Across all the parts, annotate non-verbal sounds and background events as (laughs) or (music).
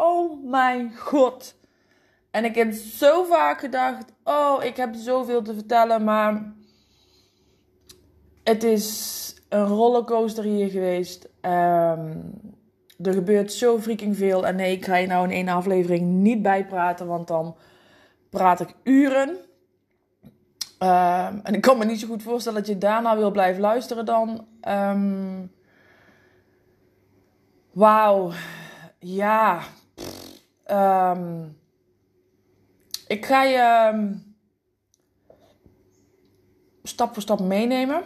Oh mijn god. En ik heb zo vaak gedacht: oh, ik heb zoveel te vertellen, maar het is een rollercoaster hier geweest. Ehm, er gebeurt zo freaking veel. En nee, ik ga je nou in één aflevering niet bijpraten, want dan praat ik uren. Ehm, en ik kan me niet zo goed voorstellen dat je daarna wil blijven luisteren dan. Um, Wauw. Ja. Um, ik ga je um, stap voor stap meenemen.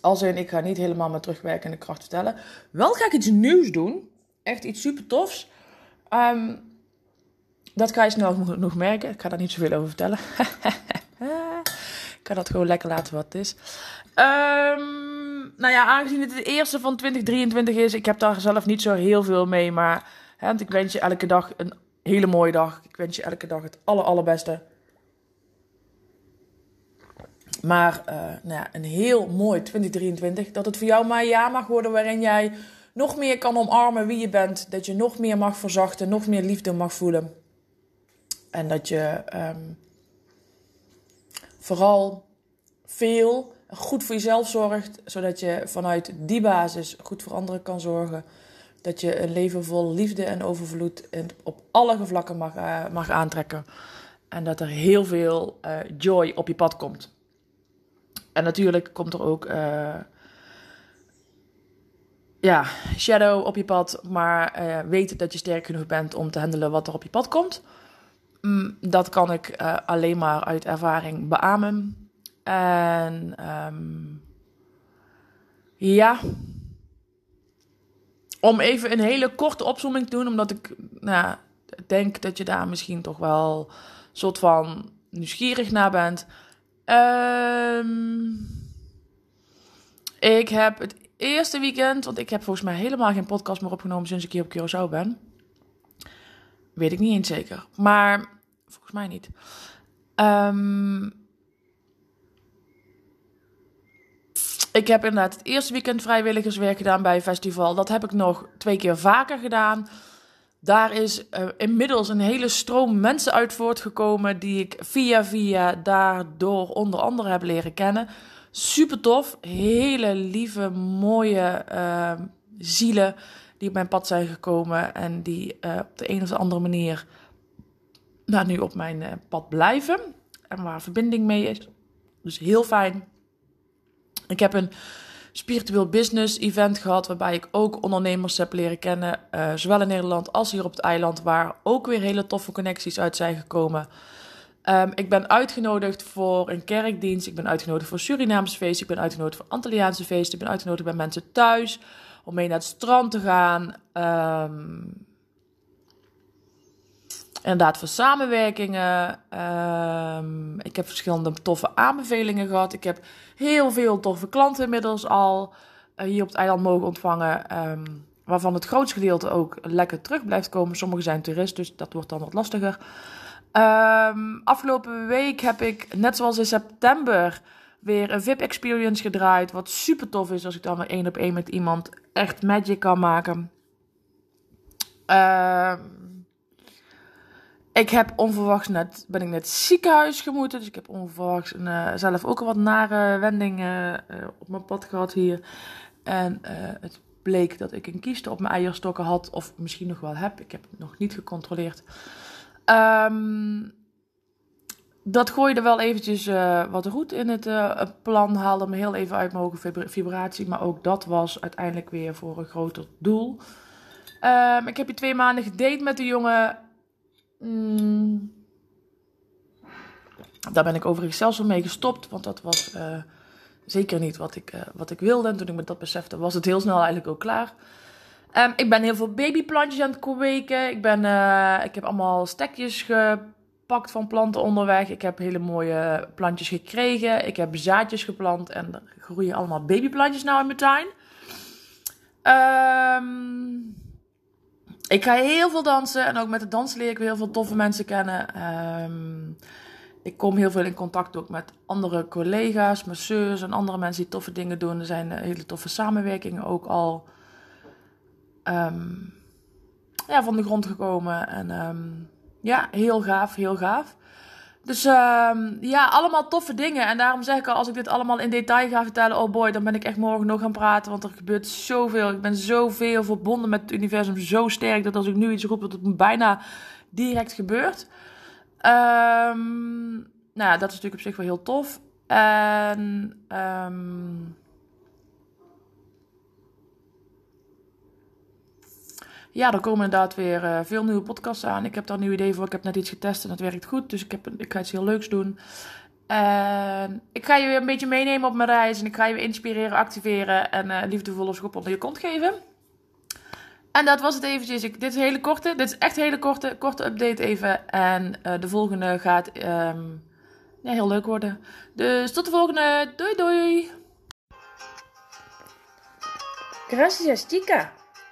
Als in, ik ga niet helemaal met terugwerkende kracht vertellen. Wel ga ik iets nieuws doen. Echt iets super tofs. Um, dat ga je snel nog merken. Ik ga daar niet zoveel over vertellen. (laughs) ik ga dat gewoon lekker laten wat het is. Um, nou ja, aangezien het de eerste van 2023 is, ik heb daar zelf niet zo heel veel mee. Maar hè, want ik wens je elke dag een hele mooie dag. Ik wens je elke dag het aller, allerbeste. Maar uh, nou ja, een heel mooi 2023. Dat het voor jou maar een jaar mag worden waarin jij nog meer kan omarmen wie je bent. Dat je nog meer mag verzachten, nog meer liefde mag voelen. En dat je um, vooral veel goed voor jezelf zorgt, zodat je vanuit die basis goed voor anderen kan zorgen. Dat je een leven vol liefde en overvloed op alle vlakken mag, uh, mag aantrekken. En dat er heel veel uh, joy op je pad komt. En natuurlijk komt er ook uh, ja, shadow op je pad. Maar weet dat je sterk genoeg bent om te handelen wat er op je pad komt. Mm, dat kan ik alleen maar uit ervaring beamen. En um, ja. Om even een hele korte opzooming te doen, omdat ik nou, denk dat je daar misschien toch wel soort van nieuwsgierig naar bent. Um, ik heb het eerste weekend, want ik heb volgens mij helemaal geen podcast meer opgenomen sinds ik hier op Curaçao ben. Weet ik niet eens zeker. Maar volgens mij niet. Um, Ik heb inderdaad het eerste weekend vrijwilligerswerk gedaan bij een festival. Dat heb ik nog twee keer vaker gedaan. Daar is uh, inmiddels een hele stroom mensen uit voortgekomen die ik via via daardoor onder andere heb leren kennen. Super tof. Hele lieve, mooie uh, zielen die op mijn pad zijn gekomen en die uh, op de een of andere manier nou, nu op mijn pad blijven. En waar verbinding mee is. Dus heel fijn. Ik heb een spiritueel business event gehad, waarbij ik ook ondernemers heb leren kennen, uh, zowel in Nederland als hier op het eiland, waar ook weer hele toffe connecties uit zijn gekomen. Um, ik ben uitgenodigd voor een kerkdienst, ik ben uitgenodigd voor Surinaamse feesten, ik ben uitgenodigd voor Antilliaanse feesten, ik ben uitgenodigd bij mensen thuis om mee naar het strand te gaan. Um, inderdaad voor samenwerkingen. Um, ik heb verschillende toffe aanbevelingen gehad. Ik heb heel veel toffe klanten inmiddels al uh, hier op het eiland mogen ontvangen. Um, waarvan het grootste gedeelte ook lekker terug blijft komen. Sommigen zijn toerist, dus dat wordt dan wat lastiger. Um, afgelopen week heb ik, net zoals in september, weer een VIP-experience gedraaid. Wat super tof is als ik dan weer één op één met iemand echt magic kan maken. Uh, ik heb onverwachts net, ben ik net ziekenhuis gemoeten. Dus ik heb onverwachts een, uh, zelf ook een wat nare wending uh, op mijn pad gehad hier. En het bleek dat ik een kieste op mijn eierstokken had. Of misschien nog wel heb. Ik heb het nog niet gecontroleerd. Um, dat gooide wel eventjes wat roet in het plan. Haalde me heel even uit mijn hoge vibratie. Maar ook dat was uiteindelijk weer voor een groter doel. Um, ik heb hier twee maanden gedate met de jongen. Mm. Daar ben ik overigens zelfs mee gestopt. Want dat was uh, zeker niet wat ik, wat ik wilde. En toen ik me dat besefte, was het heel snel eigenlijk ook klaar. Um, ik ben heel veel babyplantjes aan het kweken. Ik, ben, ik heb allemaal stekjes gepakt gepakt van planten onderweg. Ik heb hele mooie plantjes gekregen. Ik heb zaadjes geplant en er groeien allemaal babyplantjes nou in mijn tuin. Um, ik ga heel veel dansen en ook met het dansen leer ik weer heel veel toffe mensen kennen. Um, ik kom heel veel in contact ook met andere collega's, masseurs en andere mensen die toffe dingen doen. Er zijn hele toffe samenwerkingen ook al um, ja, van de grond gekomen. En ja, heel gaaf, heel gaaf. Dus uh, ja, allemaal toffe dingen. En daarom zeg ik al, als ik dit allemaal in detail ga vertellen, oh boy, dan ben ik echt morgen nog gaan praten. Want er gebeurt zoveel. Ik ben zoveel verbonden met het universum, zo sterk dat als ik nu iets roep, dat het bijna direct gebeurt. Um, nou, dat is natuurlijk op zich wel heel tof. En um, ja, er komen inderdaad weer uh, veel nieuwe podcasts aan. Ik heb daar een nieuw idee voor. Ik heb net iets getest en dat werkt goed. Dus ik, heb, ik ga iets heel leuks doen. En ik ga je weer een beetje meenemen op mijn reis. En ik ga je weer inspireren, activeren. En uh, liefdevolle schop onder je kont geven. En dat was het eventjes. Ik, dit is hele korte. Dit is echt een hele korte, korte update even. En uh, de volgende gaat ja, heel leuk worden. Dus tot de volgende. Doei doei. Gracias chica.